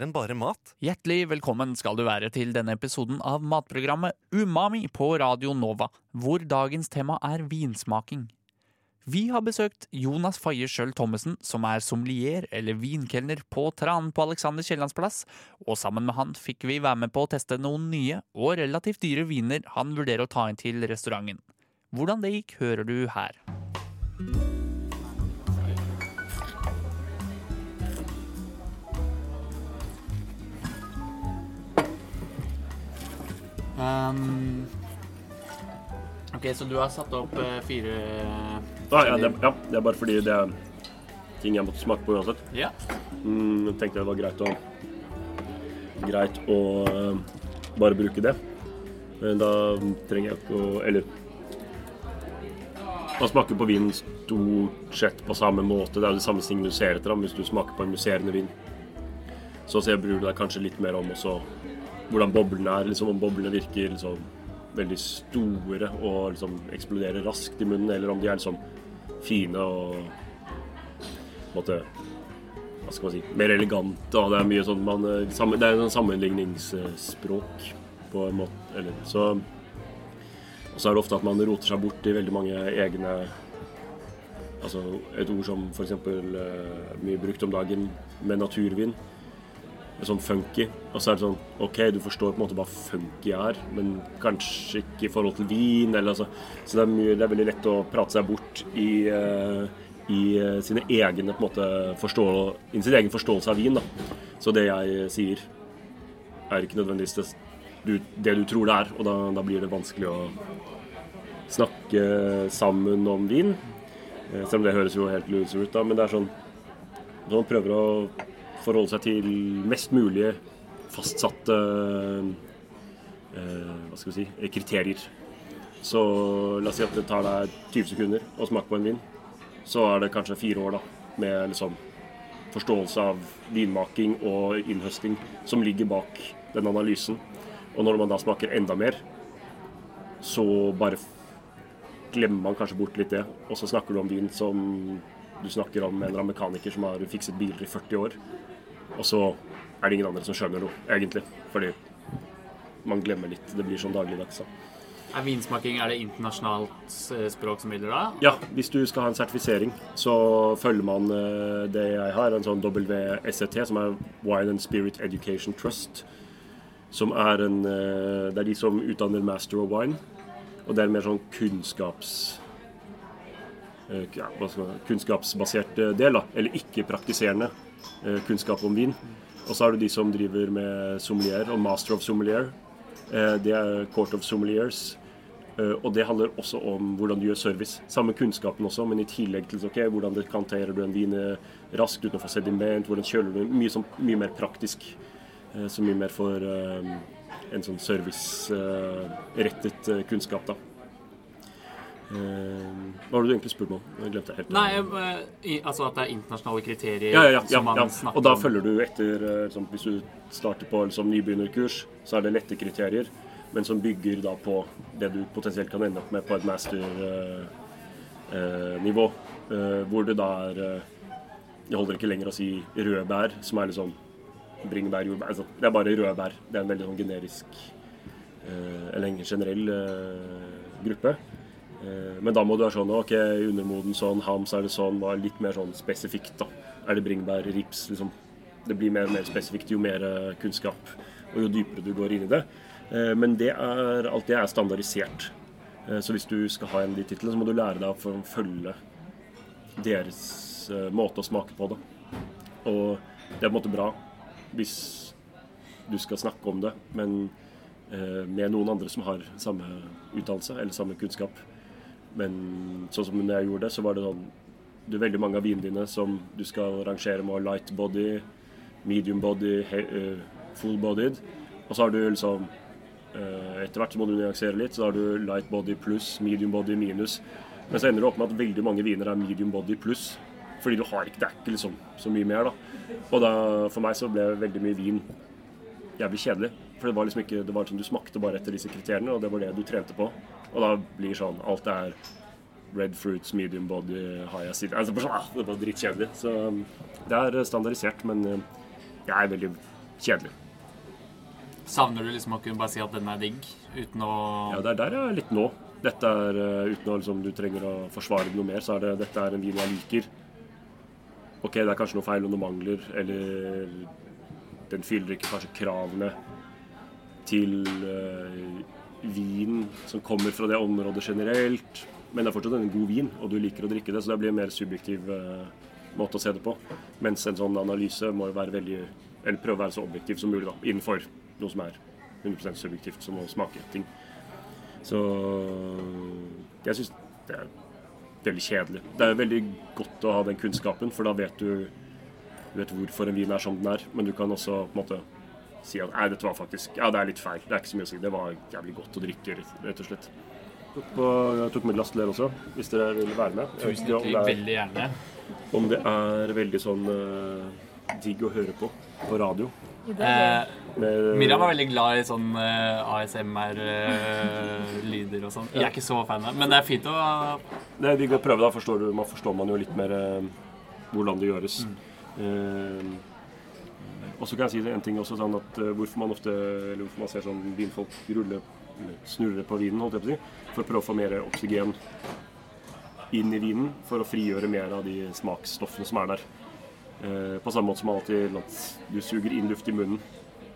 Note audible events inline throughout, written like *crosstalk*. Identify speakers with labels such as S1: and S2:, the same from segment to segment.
S1: Mer enn bare mat.
S2: Hjertelig velkommen skal du være til denne episoden av matprogrammet Umami på Radio Nova, hvor dagens tema er vinsmaking. Vi har besøkt Jonas Faye Schjøll Thommessen, som er sommelier eller vinkelner på Tranen på Alexander Kiellands plass, og sammen med han fikk vi være med på å teste noen nye og relativt dyre viner han vurderer å ta inn til restauranten. Hvordan det gikk, hører du her. Um, ok, så du har satt opp uh, fire
S3: Ah, ja, det, ja, det er bare fordi det er ting jeg måtte smake på uansett.
S2: Ja.
S3: Mm, tenkte det var greit å Greit å uh, bare bruke det. Men da trenger jeg ikke å Eller Man smaker på vin stort sett på samme måte. Det er jo det samme ting du ser etter hvis du smaker på en musserende vin. Så ser bryr du deg kanskje litt mer om også hvordan boblene er. liksom Om boblene virker liksom veldig store og liksom eksploderer raskt i munnen, eller om de er liksom fine og på en måte Hva skal man si Mer elegante. Det er mye sånn man, eh, Det er en sammenligningsspråk på en måte. Eller, så og så er det ofte at man roter seg bort i veldig mange egne Altså et ord som f.eks. Uh, mye brukt om dagen med naturvin. Sånn funky. Og så er det sånn OK, du forstår på en måte hva funky er, men kanskje ikke i forhold til vin. Eller, altså. Så det er, mye, det er veldig lett å prate seg bort i, eh, i eh, sine egne på en måte forstå, i sin egen forståelse av vin. Da. Så det jeg sier, er ikke nødvendigvis det du, det du tror det er, og da, da blir det vanskelig å snakke sammen om vin. Eh, Selv om det høres jo helt loser ut, da, men det er sånn når man prøver å forholde seg til mest mulig fastsatte eh, hva skal vi si, kriterier. Så la oss si at det tar deg 20 sekunder å smake på en vin. Så er det kanskje fire år da, med liksom forståelse av vinmaking og innhøsting som ligger bak den analysen. Og når man da smaker enda mer, så bare glemmer man kanskje bort litt det. Og så snakker du om vin som du snakker om en eller annen mekaniker som har fikset biler i 40 år. Og så er det ingen andre som skjønner noe, egentlig. Fordi man glemmer litt. Det blir sånn dagligdags. da.
S2: Er vinsmaking er det internasjonalt eh, språk som gjelder da?
S3: Ja, hvis du skal ha en sertifisering, så følger man eh, det jeg har, en sånn WSET, som er Wine and Spirit Education Trust. Som er en eh, Det er de som utdanner Master of Wine. Og det er mer sånn kunnskaps... Ja, kunnskapsbasert del, da. Eller ikke-praktiserende kunnskap om vin. Og så har du de som driver med sommelier og Master of Sommelier. Eh, Det er Court of Sommeliers. Eh, Og det handler også om hvordan du gjør service. Samme kunnskapen også, men i tillegg til okay, hvordan dekanterer du en vin eh, raskt uten å få sediment, hvordan kjøler du. Mye, som, mye mer praktisk. eh, Så mye mer for eh, en sånn servicerettet eh, kunnskap, da. Eh, Hva var det du egentlig spurte om? Jeg glemte helt.
S2: Nei, eh, altså at det er internasjonale kriterier
S3: Ja, ja, ja,
S2: som man snakker
S3: Og da følger du etter eh, liksom, Hvis du starter på liksom, nybegynnerkurs, så er det lette kriterier, men som bygger da på det du potensielt kan ende opp med på et masternivå. Eh, hvor det da er Det holder ikke lenger å si røde bær, som er liksom bringebær, jordbær altså, Det er bare røde bær. Det er en veldig sånn generisk eh, Eller en generell gruppe. Eh, Men da må du være sånn OK, undermoden sånn, hams er det sånn, var litt mer sånn spesifikt, da. Er det bringebær, rips, liksom. Det blir mer og mer spesifikt jo mer eh, kunnskap og jo dypere du går inn i det. Eh, Men det er, alt det er standardisert. Så hvis du skal ha en av de titlene, så må du lære deg å følge deres måte å smake på det. Og det er på en måte bra hvis du skal snakke om det, men med noen andre som har samme utdannelse eller samme kunnskap. Men sånn som når jeg gjorde det, så var det sånn Det er veldig mange av vinene dine som du skal rangere med light body, medium body, eh, full bodied. Og så har du liksom Eh, etter hvert så må du nyansere litt. Så har du light body pluss, medium body minus. Men så ender det opp med at veldig mange viner er medium body pluss. Fordi du har ikke, ikke liksom så mye mer, da. Og da, for meg så ble veldig mye vin jævlig kjedelig. For det var liksom ikke, det var som du smakte bare etter disse kriteriene, og det var det du trente på. Og da blir sånn Alt det er red fruits, medium body, high acid altså, bare sånn, ah, Det var drittkjedelig. Så um, det er standardisert, men uh, jeg er veldig kjedelig.
S2: Savner du liksom å kunne bare si at den er digg, uten å
S3: Ja, det er der jeg er litt nå. Dette er, uh, Uten å liksom, du trenger å forsvare det noe mer, så er det dette er en vin jeg liker. Ok, det er kanskje noe feil og noe mangler, eller den fyller ikke kanskje kravene til uh, vin som kommer fra det området generelt. Men det er fortsatt en god vin, og du liker å drikke det, så det blir en mer subjektiv uh, måte å se det på. Mens en sånn analyse må jo være veldig Eller prøve å være så objektiv som mulig, da, innenfor noe som er 100% subjektivt, som å smake ting. Så jeg syns det er veldig kjedelig. Det er veldig godt å ha den kunnskapen, for da vet du, du vet hvorfor en vin er som den er. Men du kan også på en måte si at nei, dette var faktisk Ja, det er litt feil. Det er ikke så mye å si. Det var jævlig godt å drikke, rett og slett. På, jeg tok med glass til dere også, hvis dere vil være med.
S2: Tusen
S3: takk om
S2: hjertelig,
S3: er-
S2: veldig gjerne.
S3: om det er veldig sånn uh, digg å høre på på radio.
S2: Eh, Miriam er veldig glad i sånn ASMR-lyder *laughs* og sånn. Jeg er ikke så fan av men det er fint å
S3: Det er digg å prøve, da forstår, du, man forstår man jo litt mer eh, hvordan det gjøres.
S2: Mm.
S3: Og så kan jeg si det en ting også, sånn at eh, hvorfor man ofte eller hvorfor man ser sånn vinfolk rulle snurre på vinen, holdt jeg på å si, for å prøve å få mer oksygen inn i vinen, for å frigjøre mer av de smaksstoffene som er der. Eh, på samme måte som alltid at du suger inn luft i munnen.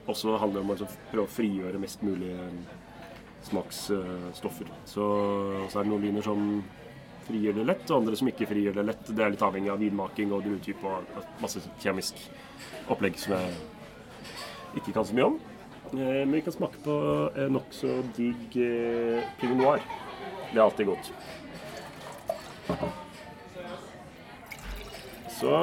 S3: Også handler det om å liksom prøve å frigjøre mest mulig eh, smaksstoffer. Så, så er det noen viner som frigjør det lett, og andre som ikke frigjør det lett. Det er litt avhengig av vinmaking og druetype og masse kjemisk opplegg som jeg ikke kan så mye om. Eh, Men vi kan smake på en nokså digg eh, pinot noir. Det er alltid godt. Så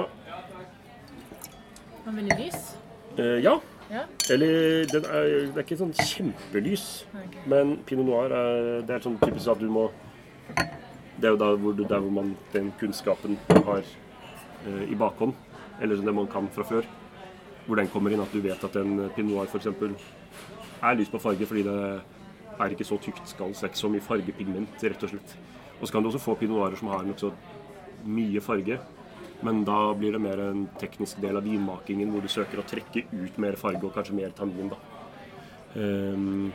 S4: er veldig lys.
S3: eh, ja.
S4: Ja.
S3: Eller den er, det er ikke sånn kjempelys.
S4: Okay.
S3: Men pinot noir er, det er sånn typisk at du må Det er jo da hvor, der hvor man den kunnskapen man har eh, i bakhånd, eller det man kan fra før, hvor den kommer inn. At du vet at en pinot noir f.eks. er lys på farge fordi det er ikke så tykt skall, så det er ikke så mye fargepigment, rett og slett. Og så kan du også få pinot som har nokså mye farge. Men da blir det mer en teknisk del av vinmakingen hvor du søker å trekke ut mer farge og kanskje mer tannin. da. Um,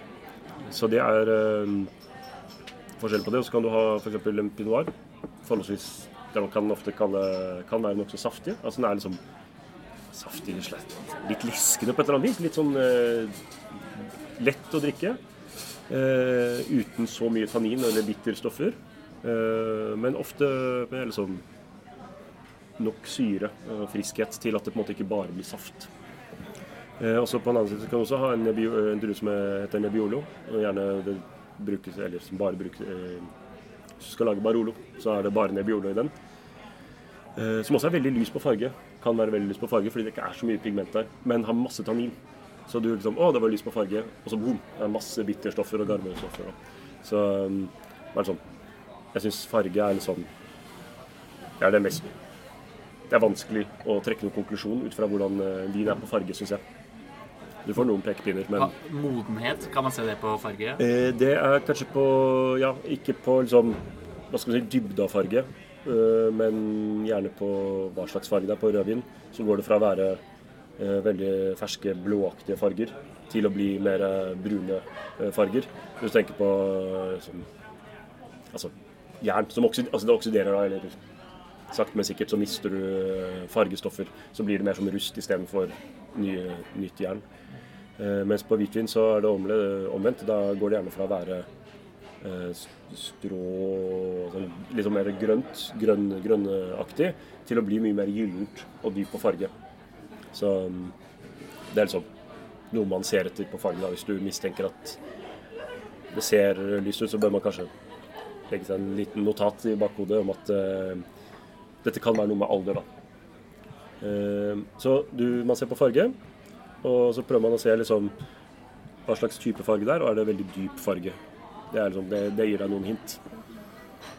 S3: så det er ehm, forskjell på det. Og så kan du ha f.eks. en pinot. Forholdsvis det man kan ofte kalle kan være nokså saftig. Altså den er liksom saftig, slett, litt leskende på et eller annet vis. Litt sånn eh, lett å drikke. eh, uten så mye tannin eller bitterstoffer. Eh, men ofte med liksom nok syre og friskhet til at det på en måte ikke bare blir saft. Eh, også på en annen side kan du også ha en, en drue som heter Nebbiolo. Gjerne brukes, eller som bare brukes eh, Hvis du skal lage Barolo, så er det bare Nebbiolo i den. Eh, som også er veldig lys på farge. Kan være veldig lys på farge fordi det ikke er så mye pigment der, men har masse tannin. Så du liksom Å, det var lys på farge. Og så boom! Det er masse bitterstoffer og garmestoffer. Så um, er sånn Jeg syns farge er litt sånn Det er det mest Det er vanskelig å trekke noen konklusjon ut fra hvordan eh, vin er på farge, syns jeg. Du får noen pekepinner, men
S2: Modenhet, kan man se det på farge?
S3: Eh, Det er kanskje på Ja, ikke på liksom Hva skal vi si dybde av farge, eh, men gjerne på hva slags farge det er. På rødvin så går det fra å være eh, veldig ferske, blåaktige farger til å bli mer eh, brune farger. Hvis du tenker på sånn Altså jern som oksid, altså det oksiderer da, eller sakte, men sikkert så mister du fargestoffer. Så blir det mer som rust istedenfor nytt jern. Eh, mens på hvitvin så er det omvendt. Da går det gjerne fra å være eh, strå sånn, mer grønt, grønn, grønnaktig, til å bli mye mer gyllent og dyp på farge. Så mm, det er liksom noe man ser etter på fargen. Hvis du mistenker at det ser lyst ut, så bør man kanskje legge seg en liten notat i bakhodet om at uh, dette kan være noe med alder, da. Uh, så du, man ser på farge, og så prøver man å se liksom hva slags type farge det er, og er det veldig dyp farge. Det, er liksom, det, det gir deg noen hint.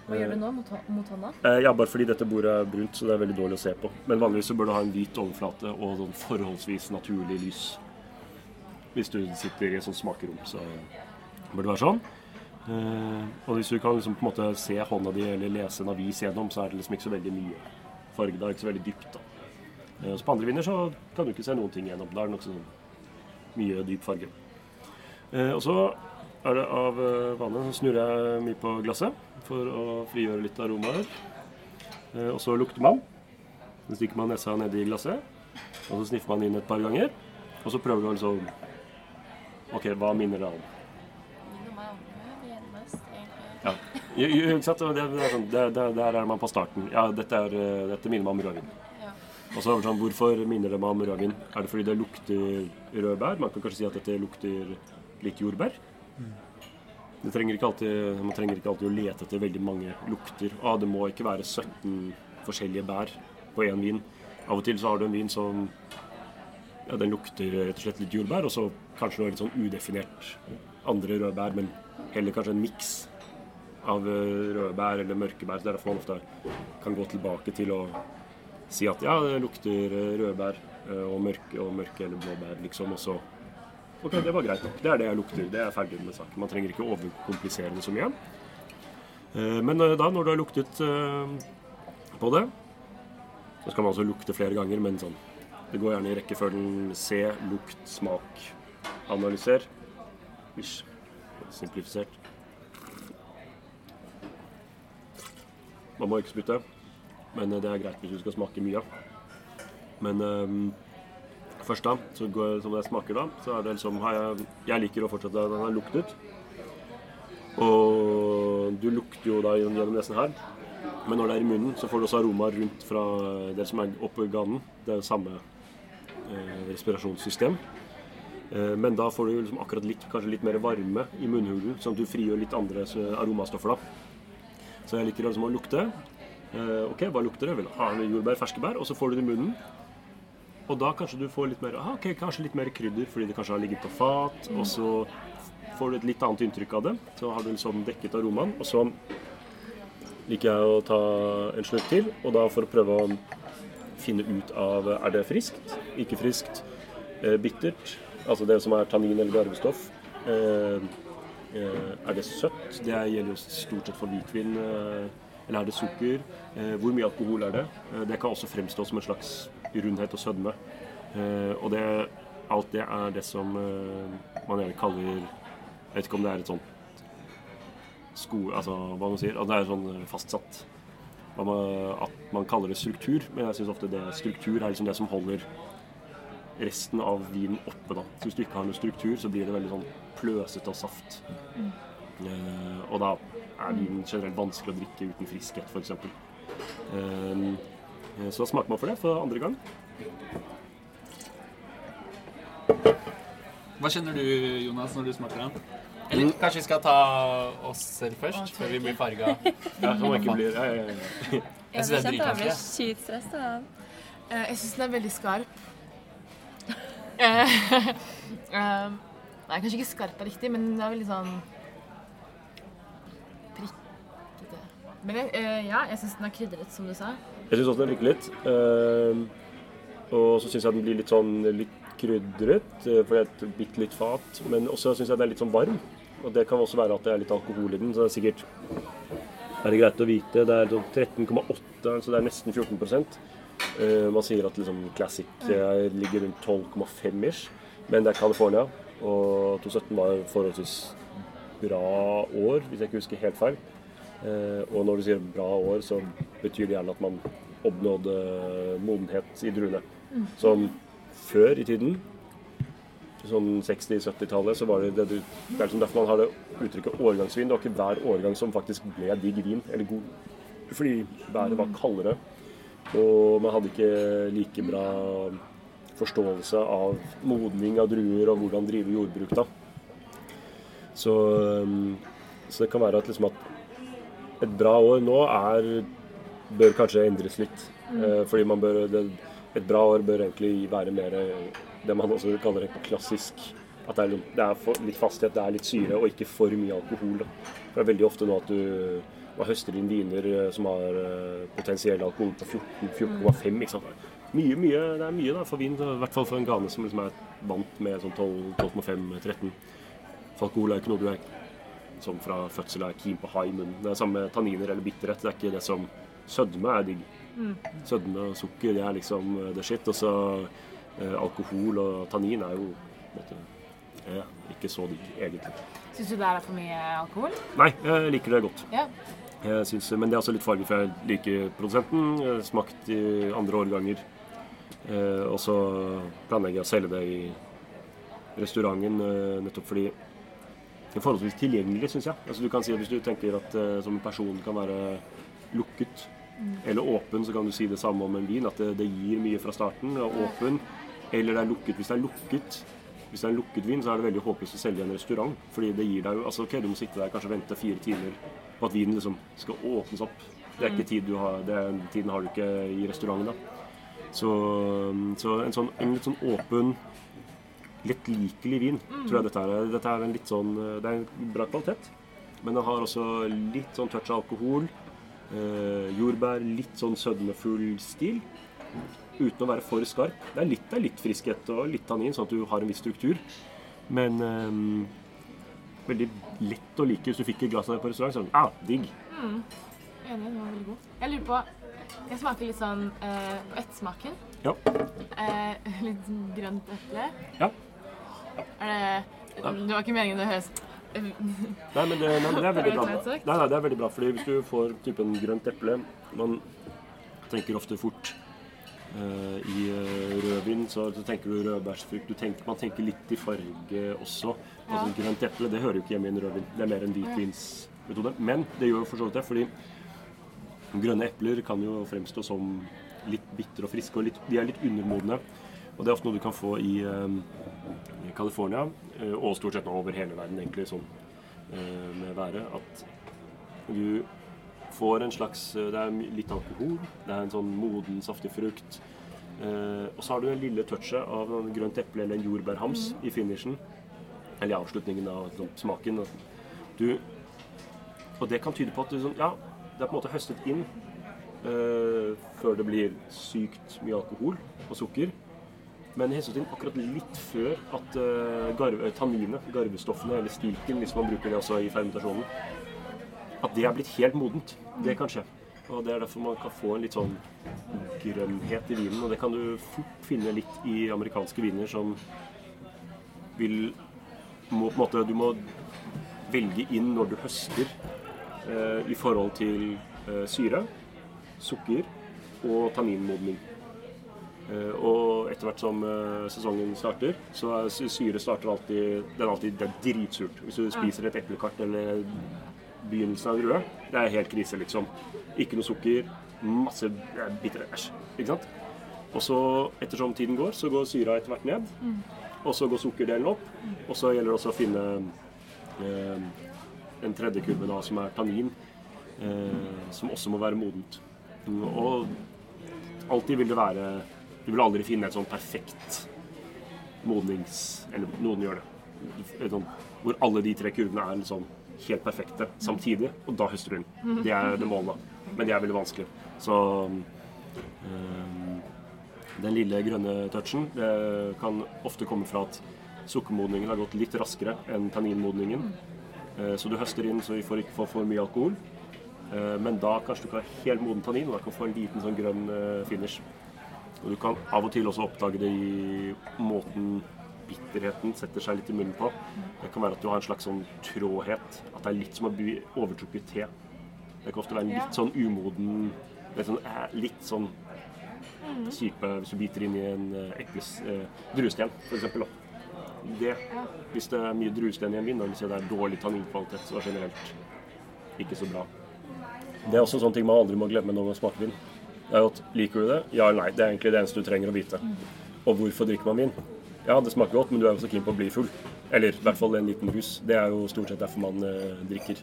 S4: Hva gjør du nå mot, mot hånda?
S3: Eh, ja, bare fordi dette bordet er brunt, så det er veldig dårlig å se på. Men vanligvis så bør du ha en hvit overflate og sånn forholdsvis naturlig lys. Hvis du sitter i et sånt smakerom, så bør det være sånn. Eh, og hvis du kan liksom på en måte se hånda di eller lese en avis gjennom, så er det liksom ikke så veldig mye farge. Det er ikke så veldig dypt, da. Eh, så på andre viner så kan du ikke se noen ting gjennom. Da er det nokså sånn mye dyp farge. Eh, og så er det av eh, vane så snurrer jeg mye på glasset for å frigjøre litt aromaer. Og så lukter man. Så stikker man nesa nedi glasset, og så sniffer man inn et par ganger. Og så prøver du liksom OK, hva minner det om? Ja. Jo, jo, ikke sant? Det, det er sånn, det, det, der er man på starten. Ja, dette, er, dette minner meg om rødvin. Og så er det sånn, Hvorfor minner det meg om rødvin? Er det fordi det lukter rødbær? Man kan kanskje si at dette lukter litt jordbær. Det trenger ikke alltid, man trenger ikke alltid å lete etter veldig mange lukter. Ah, det må ikke være 17 forskjellige bær på én vin. Av og til så har du en vin som ja, den lukter rett og slett litt jordbær, og så kanskje noe litt sånn udefinert andre røde bær, men heller kanskje en miks av eh, røde bær eller mørke bær. Det er derfor man ofte kan gå tilbake til å si at ja, det lukter eh, røde bær eh, og mørke, og mørke eller blåbær, liksom. Og så OK, det var greit nok. Det er det jeg lukter. Det er ferdig med saken. Man trenger ikke overkomplisere det så mye. Eh, Men da, når du har luktet på det, så skal man altså lukte flere ganger, men sånn Det går gjerne i rekkefølgen se, lukt, smak, analyser. Ish. Simplifisert. Man må ikke spytte, men eh, det er greit hvis du skal smake mye. Men um, først da, så går, som jeg smaker da, så er det liksom jeg, jeg liker å fortsette den har ut. Og du lukter jo da gjennom nesen her. Men når det er i munnen, så får du også aroma rundt fra det som er oppe i ganen. Det er jo samme eh, respirasjonssystem. Eh, men da får du liksom akkurat litt, kanskje litt mer varme i munnhulen, sånn at du frigjør litt andre aromastoffer da. Så jeg liker liksom å lukte. Eh, ok, hva lukter det? Vel, ha, jordbær, ferskebær, og så får du det i munnen. Og da kanskje du får litt mer, aha, ok, kanskje litt mer krydder, fordi det kanskje har ligget på fat, og så får du et litt annet inntrykk av det. Så har du liksom dekket aromaen, og så liker jeg å ta en slurk til, og da for å prøve å finne ut av er det friskt, ikke friskt, eh, bittert, altså det som er tannin eller garvestoff. Eh, er det søtt? Det gjelder jo stort sett for hvitvin. Eller er det sukker? Eh, hvor mye alkohol er det? Eh, det kan også fremstå som en slags rundhet og sødme. Eh, og det, alt det er det som man gjerne kaller Jeg vet ikke om det er et sånt sko... Altså hva man sier. At det er sånn fastsatt. At man kaller det struktur. Men jeg syns ofte det struktur er liksom det som holder resten av vinen oppe. da. Så Hvis du ikke har noe struktur, så blir det veldig sånn pløsete og saft. Eh, og da er vinen generelt vanskelig å drikke uten friskhet, f.eks. Eh, så da smaker man for det for andre gang.
S2: Hva kjenner du, Jonas, når du smaker den? Eller kanskje vi skal ta oss selv først, før vi blir farga? *laughs*
S3: Ja, så man ikke blir, ja, ja, ja.
S2: Jeg synes det er dritvanskelig.
S4: Eh, jeg syns den er veldig skarp. *laughs* Eh, *laughs* eh, nei, kanskje ikke skarp er riktig, men den er veldig sånn Men jeg, eh, ja, jeg syns den er krydret, som du sa.
S3: Jeg syns også den ryker litt. Eh, og så syns jeg den blir litt sånn litt krydret, eh, fordi det er et bitte litt fat. Men også syns jeg den er litt sånn varm. Og det kan også være at det er litt alkohol i den, så det er sikkert er det greit å vite. Det er sånn 13,8, så det er nesten 14 Eh, Man sier at liksom Classic ligger rundt 12,5 ish, men det er California. Og 2017 var forholdsvis bra år, hvis jeg ikke husker helt feil. Eh, og når du sier bra år, så betyr det gjerne at man oppnådde modenhet i druene. Som før i tiden, sånn 60-70-tallet, så var det det, du, det er liksom derfor man har det uttrykket årgangsvin. Det var ikke hver årgang som faktisk ble digg vin, eller god. Fordi været var kaldere, og man hadde ikke like bra forståelse av modning av druer og hvordan drive jordbruk da. Så, um, så det kan være at, liksom at et bra år nå er bør kanskje endres litt. Mm. fordi man bør det, Et bra år bør egentlig være mer det man også kaller et klassisk At det er, det er for, litt fasthet, det er litt syre, og ikke for mye alkohol. Da. For det er veldig ofte nå at du man høster inn viner eh, som har eh, potensiell alkohol på 14,5. ikke sant? Mye, mye, det er mye da for vin, i hvert fall for en gane som liksom er vant med sånn 12,5-13. For alkohol er ikke noe du er som fra fødsel er keen på hai ha i munnen. Det er samme med tanniner eller bitterhet. Det er ikke det som Sødme er digg. Sødme og sukker det er liksom eh, the shit. Og så eh, alkohol og tannin er jo på eh, ikke så digg, egentlig.
S4: Syns du det er for mye alkohol?
S3: Nei, jeg liker det godt. Yeah. Synes, men det er også litt farlig, for jeg liker produsenten. Har smakt i andre årganger. Eh, og så planlegger jeg å selge det i restauranten eh, nettopp fordi det er forholdsvis tilgjengelig, syns jeg. Altså, du kan si at Hvis du tenker at uh, som en person kan være lukket eller åpen, så kan du si det samme om en vin. At det, det gir mye fra starten. Og åpen. Eller det er lukket. Hvis det er lukket hvis det er en lukket vin, så er det veldig håpløst å selge i en restaurant. Fordi det gir deg jo Altså, ok, du må sitte der kanskje vente fire timer på at vinen liksom skal åpnes opp. Det er ikke tid du har det er, Tiden har du ikke i restauranten, da. Så, så en sånn en litt sånn åpen, lettlikelig vin tror jeg dette er. Dette er en litt sånn Det er en bra kvalitet. Men den har også litt sånn touch av alkohol. Eh, jordbær, litt sånn sødmefull stil. Uten å være for skarp. Det er litt, det er litt friskhet og litt tannin, sånn at du har en viss struktur. Men eh, veldig lett å like. Hvis du fikk et glass av det på restaurant, Sånn, ah, digg.
S4: Enig, den var veldig god. Jeg lurer på Jeg smaker litt sånn eh, på ettsmaken.
S3: Ja.
S4: Eh, *laughs* litt sånn grønt eple.
S3: ja.
S4: Er det Det var ikke meningen det høres
S3: Nei, men det, nei, det er veldig *laughs* bra. Nei, nei, det er veldig bra, fordi hvis du får typen grønt eple Man tenker ofte fort uh, i uh, rødvin, så, så tenker du rødbærsfrukt. Du tenker, man tenker litt i farge også. Altså, grønt eple det hører jo ikke hjemme i en rødvin. Det er mer en hvitvinsmetode. Men det gjør jo for så vidt det, fordi grønne epler kan jo fremstå som litt bitre og friske, og litt, de er litt undermodne. Og det er ofte noe du kan få i, eh, i California, eh, og stort sett nå over hele verden, egentlig, sånn med været, at du får en slags Det er litt alkohol, det er en sånn moden, saftig frukt. Og så har du en lille touchet av en grønt eple eller en jordbærhams i finishen. Eller i avslutningen av sånn, smaken. Du, og det kan tyde på at du sånn Ja, det er på en måte høstet inn før det blir sykt mye alkohol og sukker. Men til akkurat litt før at uh, garve, tanninet, garvestoffene, eller stilken, hvis man bruker det også i fermentasjonen, at det er blitt helt modent. Det kan skje. Og det er derfor man kan få en litt sånn grønnhet i vinen. Og det kan du fort finne litt i amerikanske viner som vil må, på en måte, Du må velge inn når du høster eh, i forhold til eh, syre, sukker og tanninmodning. Eh, og etter hvert som eh, sesongen starter, så er sy- syre starter alltid Den er alltid det er dritsurt. Hvis du spiser et eplekart eller begynnelsen av rød, det er helt krise, liksom. Ikke noe sukker, masse bitre æsj. Ikke sant? Og så, ettersom tiden går, så går syra etter hvert ned. Og så går sukkerdelen opp. Og så gjelder det også å finne eh, den tredje kurven da, som er tannin, eh, som også må være modent. Mm, Og alltid vil det være Du vil aldri finne et sånn perfekt modnings... Eller noen gjør det. Et sånn, hvor alle de tre kurvene er liksom helt perfekte samtidig, og da høster du den. Det er det målet. Men det er veldig vanskelig. Så um, den lille grønne touchen det kan ofte komme fra at sukkermodningen har gått litt raskere enn tanninmodningen. Eh, Så du høster inn så vi får ikke få for mye alkohol. Eh, Men da kanskje du ikke har helt moden tannin, og da kan du få en liten sånn grønn eh, finish. Og du kan av og til også oppdage det i måten bitterheten setter seg litt i munnen på. Det kan være at du har en slags sånn trådhet. At det er litt som å bli overtrukket te. Det kan ofte være en litt sånn umoden Litt sånn, eh, litt sånn kjipe hvis du biter inn i en ekles eh, druesten, f.eks. Det, hvis det er mye druesten i en vin, si det er dårlig tanninkvalitet, så er det generelt ikke så bra. Det er også en sånn ting man aldri må glemme når man smaker vin. At Liker du det? Ja eller nei. Det er egentlig det eneste du trenger å vite. Og hvorfor drikker man vin? Ja, det smaker godt, men du er jo så keen på å bli full. Eller i hvert fall en liten rus. Det er jo stort sett derfor man eh, drikker.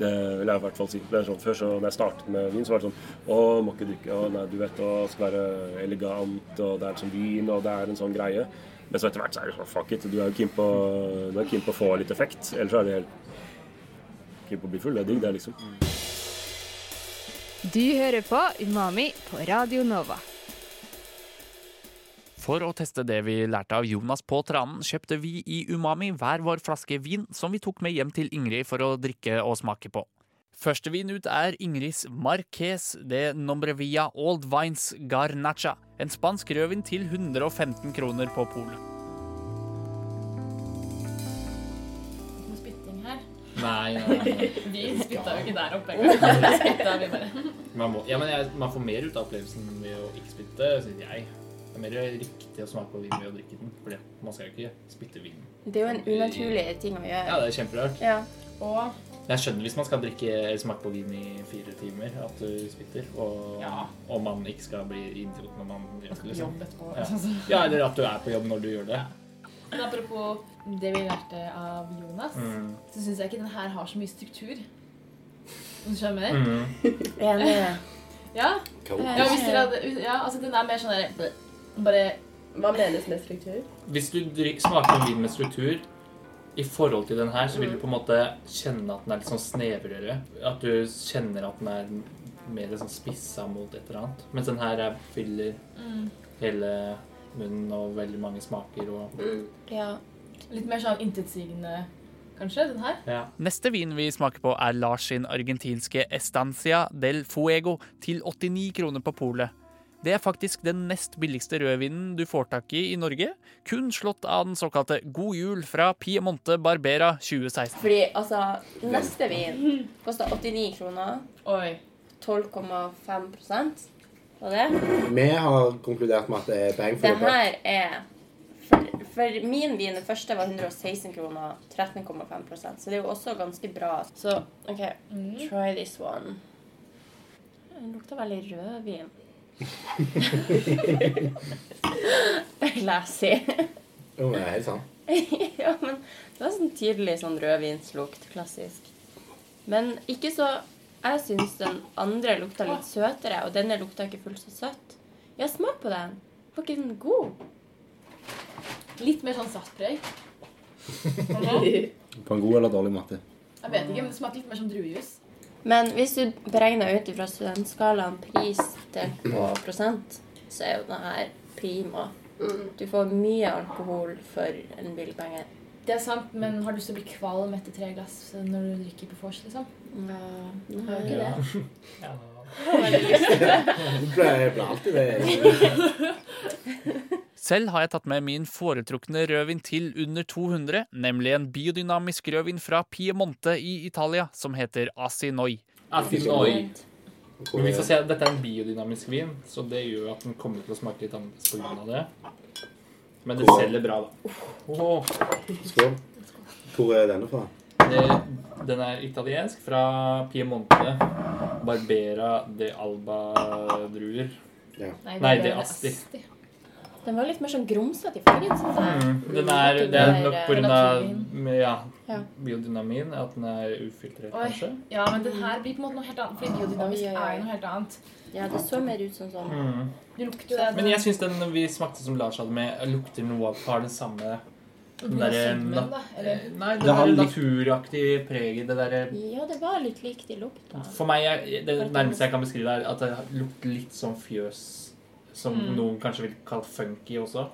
S3: Det vil jeg i hvert fall si. Det er sånn, før så når jeg startet med vin, så var det sånn Å, må ikke drikke. Å, nei, du vet, å, skal være elegant, og det er liksom vin, og det er en sånn greie. Men så etter hvert så er det sånn fuck it. Du er jo keen på, på å få litt effekt. Ellers er det helt keen på å bli full. Det er digg, det, liksom.
S5: Du hører på Umami på Radio Nova.
S6: For å teste det vi lærte av Jonas på tranen, kjøpte vi i Umami hver vår flaske vin som vi tok med hjem til Ingrid for å drikke og smake på. Første vin ut er Ingrids Marques de Nombrevilla Old Vines Garnacha. En spansk rødvin til 115 kroner på polet.
S4: Her.
S2: Nei, nei. *laughs*
S4: Vi spytta jo ikke der oppe engang. Vi spytta, vi bare.
S2: man, må, ja, men jeg, man får mer ut av opplevelsen ved å ikke spytte, syns jeg. Det er mer riktig å smake på vin ved å drikke den, for man skal jo ikke spytte vin.
S7: Det er jo en unaturlig ting å gjøre.
S2: Ja, det er kjemperart.
S7: Ja.
S4: Og
S2: Jeg skjønner hvis man skal drikke eller smake på vin i fire timer, at du spytter, og
S4: Ja.
S2: og man ikke skal bli idiot når man gjør det. Liksom.
S4: jobb etterpå.
S2: Ja.
S4: altså.
S2: Ja, eller at du er på jobb når du gjør det.
S4: Men apropos det vi lærte av Jonas,
S2: Mm.
S4: så syns jeg ikke den her har så mye struktur. Om du skjønner?
S2: Mm. *laughs*
S7: Enig. *laughs*
S4: Ja. ja, hvis dere hadde, ja, altså den er mer sånn der Bare
S8: Hva menes med struktur?
S2: Hvis du smaker en vin med struktur i forhold til den her, så vil du på en måte kjenne at den er litt sånn snevrere. At du kjenner at den er mer sånn spissa mot et eller annet. Mens den her er, fyller
S4: mm,
S2: hele munnen og veldig mange smaker og
S7: Ja.
S4: litt mer sånn intetsigende, kanskje, den her.
S2: Ja.
S6: Neste vin vi smaker på, er Lars sin argentinske Estancia del Fuego til 89 kroner på polet. Det er faktisk den nest billigste rødvinen du får tak i i Norge, kun slått av den såkalte God jul fra Piemonte Barbera 2016.
S7: Fordi altså, neste vin koster 89 kroner.
S4: Oi.
S7: 12,5 det.
S9: Vi har konkludert med at det er bang for
S7: Det
S9: the buck.
S7: her er for, for min vin, den første var 116 kroner, 13,5% Så det er jo også ganske bra. Så OK, try this one. Den lukter veldig rødvin. *laughs* Classy.
S9: Jo, det er helt sant. *laughs*
S7: ja, men det var sånn tydelig sånn rødvinslukt. Klassisk. Men ikke så Jeg syns den andre lukta litt søtere, og denne lukta ikke fullt så søtt. Ja, smak på den. Var ikke den god?
S4: Litt mer sånn saftpreg. *laughs*
S9: På en god eller dårlig måte.
S4: Jeg vet ikke, men det smaker litt mer som druejus.
S7: Men hvis du beregner ut ifra studentskalaen pris delt på prosent, så er jo denne her prima. Du får mye alkohol for en billig penge.
S4: Det er sant, men har du lyst til å bli kvalm etter tre glass når du drikker på vors, liksom? *laughs*
S7: Ja, nå har
S4: Har
S7: jeg ikke det. *laughs*
S2: Ja.
S7: Jeg
S9: ble, alltid det. *laughs*
S6: Selv har jeg tatt med min foretrukne rødvin til under 200, nemlig en biodynamisk rødvin fra Piemonte i Italia som heter Asinoi.
S2: Asinoi. Men vi får se, Dette er en biodynamisk vin, så det gjør at den kommer til å smake litt annerledes pga. det. Men det selger bra, da.
S9: Skål. Hvor er denne fra?
S2: Det, den er italiensk, fra Piemonte. Barbera de Alba-druer. Nei, det er Asti.
S7: Den var litt mer sånn grumsete i fargen, jeg.
S2: Mm, den er, det er nok pga.
S7: naturvin.
S2: Ja,
S7: Ja.
S2: biodynamin, at den er ufiltrert,
S4: Oi.
S2: kanskje.
S4: Ja, men den her blir på en måte noe helt annet. Fordi biodynamisk
S7: Oi, ja, ja.
S4: er jo noe helt annet.
S7: Ja, det så mer ut som sånn
S2: Mm.
S4: Det lukter jo det.
S2: Men jeg syns den vi smakte som Lars hadde med, lukter noe av Har den samme den derre nat- Nei, det
S9: Det har
S2: der naturaktige preget. Det derre
S7: Ja, det var litt likt i lukta.
S2: For meg jeg, det nærmeste jeg kan beskrive det, er at det lukter litt som fjøs. Som
S4: Mm.
S2: noen kanskje vil kalle funky også.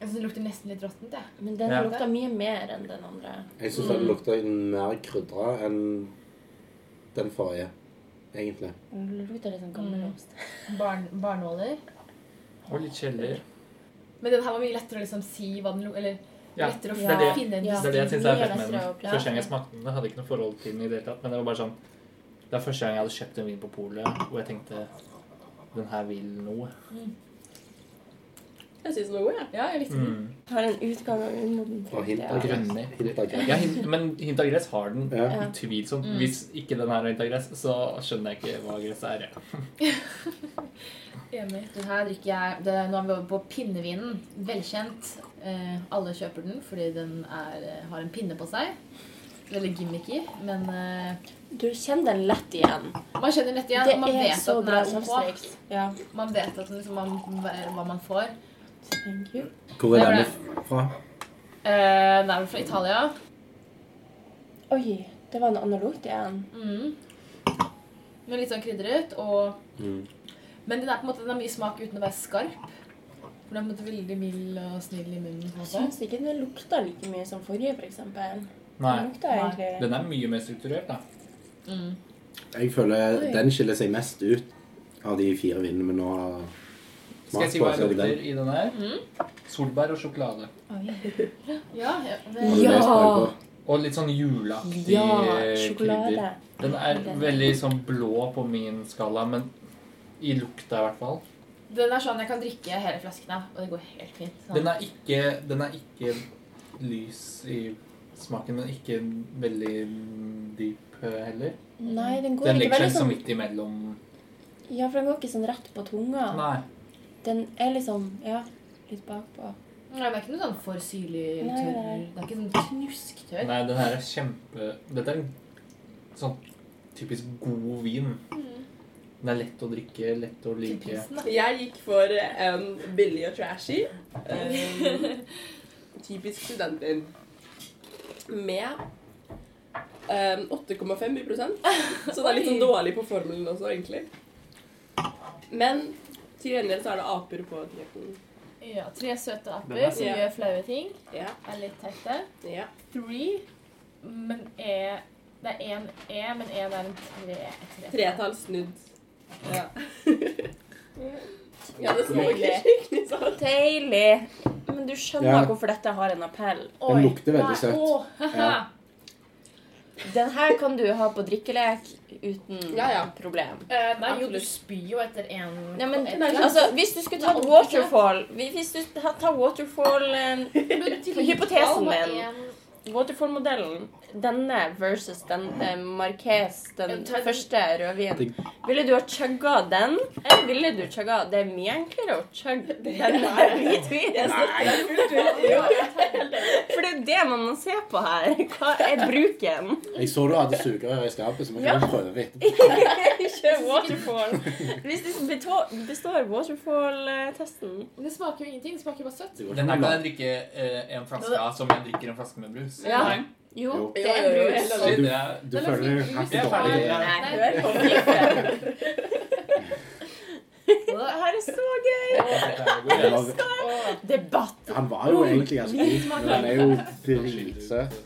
S4: Jeg synes det lukter nesten litt råttent, Ja.
S7: Men den
S2: Ja.
S7: lukta mye mer enn den andre.
S9: Jeg syns den lukter mer krydra enn den forrige, egentlig.
S7: Den lukter litt sånn gammelost. *laughs*
S4: Barn, barnåler.
S2: Og litt kjeller.
S4: Men den her var mye lettere å liksom si hva den lukter Eller
S2: Ja,
S4: lettere å
S2: det det-
S4: finne en
S7: Ja.
S2: Det er det jeg syns er fett med den. Første gang jeg smakte den, hadde ikke noe forhold til den i det hele tatt. Men det var bare sånn Det er første gang jeg hadde kjøpt en vin på polet, og jeg tenkte Den her vil noe.
S8: Jeg syns noe, jeg.
S4: Ja, jeg likte den.
S2: Mm.
S7: Har en utgang av umoden
S9: Og hint av gress. Gress.
S2: Ja, hint, men hint av gress har den.
S9: Ja.
S2: Utvilsomt.
S4: Mm.
S2: Hvis ikke den her har hint av gress, så skjønner jeg ikke hva gress er. *laughs*
S4: Enig. Den her drikker jeg det, Nå er vi over på pinnevinen. Velkjent. Eh, alle kjøper den fordi den er, eh, har en pinne på seg. Veldig gimmicky, men eh,
S7: Du kjenner den lett igjen.
S4: man kjenner den lett igjen.
S7: Det
S4: og man vet at den er ok.
S7: Ja.
S4: Man vet at den liksom, man, hva man får.
S7: Thank you.
S9: Hvor er
S4: er
S9: fra?
S4: Eh, den er fra Italia.
S7: Oi, det var en analogt igjen.
S4: Mm. Med litt sånn krydret. Og...
S9: Mm.
S4: Men den er på en måte den har mye smak uten å være skarp. For den er på en måte veldig mild og snill i munnen. på en
S7: Jeg syns ikke den lukta like mye som forrige, f.eks. For
S10: Nei.
S7: lukta egentlig
S10: Den er mye mer strukturert, da.
S4: Mm.
S9: Jeg føler
S7: Oi.
S9: den skiller seg mest ut av de fire vinene vi nå har
S10: Skal jeg si hva jeg
S9: det den.
S10: lukter i den her? Solbær og sjokolade. *laughs*
S4: Ja, ja, det,
S9: smak på?
S10: Og litt sånn juleaktig
S7: Ja,
S10: eh, krydder. Den er veldig sånn blå på min skala, men i lukta i hvert fall.
S4: den er sånn jeg kan drikke hele flasken av, og det går helt fint. Sånn.
S10: Den er ikke, den er ikke lys i smaken, men ikke veldig dyp eh, heller.
S7: Nei, den går
S10: Den
S7: ikke veldig
S10: seg liksom
S7: sånn
S10: midt imellom.
S7: Ja, for den går ikke sånn rett på tunga.
S10: Nei.
S7: Den er liksom Ja, litt bakpå.
S4: Nei, Det er ikke noe sånn for syrlig tørr. Det er ikke sånn knusktørr.
S10: Nei, den her er kjempe Dette er en sånn typisk god vin. Den er lett å drikke, lett å like.
S8: Jeg gikk for en billig og trashy. Um, *laughs* typisk studentvin. Med um, 8,5 i prosent. Så det er litt sånn dårlig på formelen også, egentlig. Men til gjengjeld så er det aper på etiketten.
S4: Ja, tre søte aper
S10: er
S4: som gjør flaue ting.
S8: Ja.
S4: Er litt teite.
S8: ja.
S4: Three, men er Det er én E, men én er en tre. tre.
S8: Tretall snudd. Ja. *laughs* ja, det smaker skikkelig sånn.
S7: Deilig. Men du skjønner
S9: Ja.
S7: hvorfor dette har en appell.
S9: Den lukter veldig søtt.
S4: Å, *laughs*
S9: Ja.
S7: Den her kan du ha på drikkelek uten
S8: Ja, ja.
S7: problem.
S4: Eh, nei, jo, du spyr jo etter én
S7: Ja, men altså, Hvis du skulle tatt waterfall Hvis du tar waterfall eh, Hypotesen min Waterfall-modellen Denne versus den eh, Marques Den
S4: tar
S7: første rødvinen. Ville du ha chugga den Eller ville du chugga Det er mye enklere å chugge *laughs* denne *laughs* hvitvinen *laughs* For det er det man må se på her. Hva er bruken?
S9: Jeg så du hadde sugerør i skapet, så vi kan jo prøve etterpå.
S7: Ikke waterfall. Hvis det består, waterfall-testen.
S4: Det smaker jo ingenting. Det smaker bare søtt.
S10: Den her kan jeg drikke eh, en flaske av som jeg drikker en flaske med brus.
S7: Ja.
S10: Nei.
S7: Jo,
S9: Jo.
S7: det er
S8: jo,
S7: brus
S10: Shit,
S9: Du, du føler Happy.
S10: Ja.
S7: Nei, hør på *laughs* Det her er så gøy
S9: Det
S7: Debatt
S9: Han var jo egentlig ganske god, men han er jo dritsøt.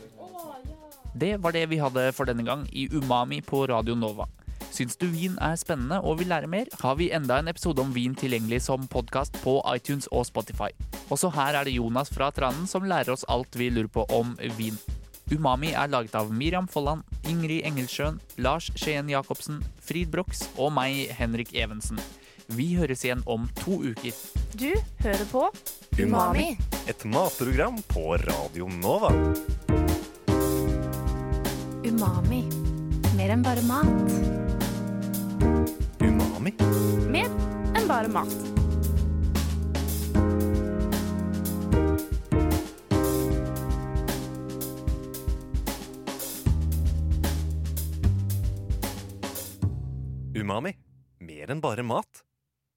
S2: Det var det vi hadde for denne gang i Umami på Radio Nova. Syns du vin er spennende og vil lære mer, har vi enda en episode om vin tilgjengelig som podkast på iTunes og Spotify. Også her er det Jonas fra Tranen som lærer oss alt vi lurer på om vin. Umami er laget av Miriam Folland, Ingrid Engelsjøen, Lars Skien Jacobsen, Frid Brox og meg, Henrik Evensen. Vi høres igjen om to uker.
S11: Du hører på
S1: Umami. Et matprogram på Radio Nova.
S11: Umami. Mer enn bare mat.
S1: Umami?
S11: Mer enn bare mat.
S1: Umami. Mer enn bare mat.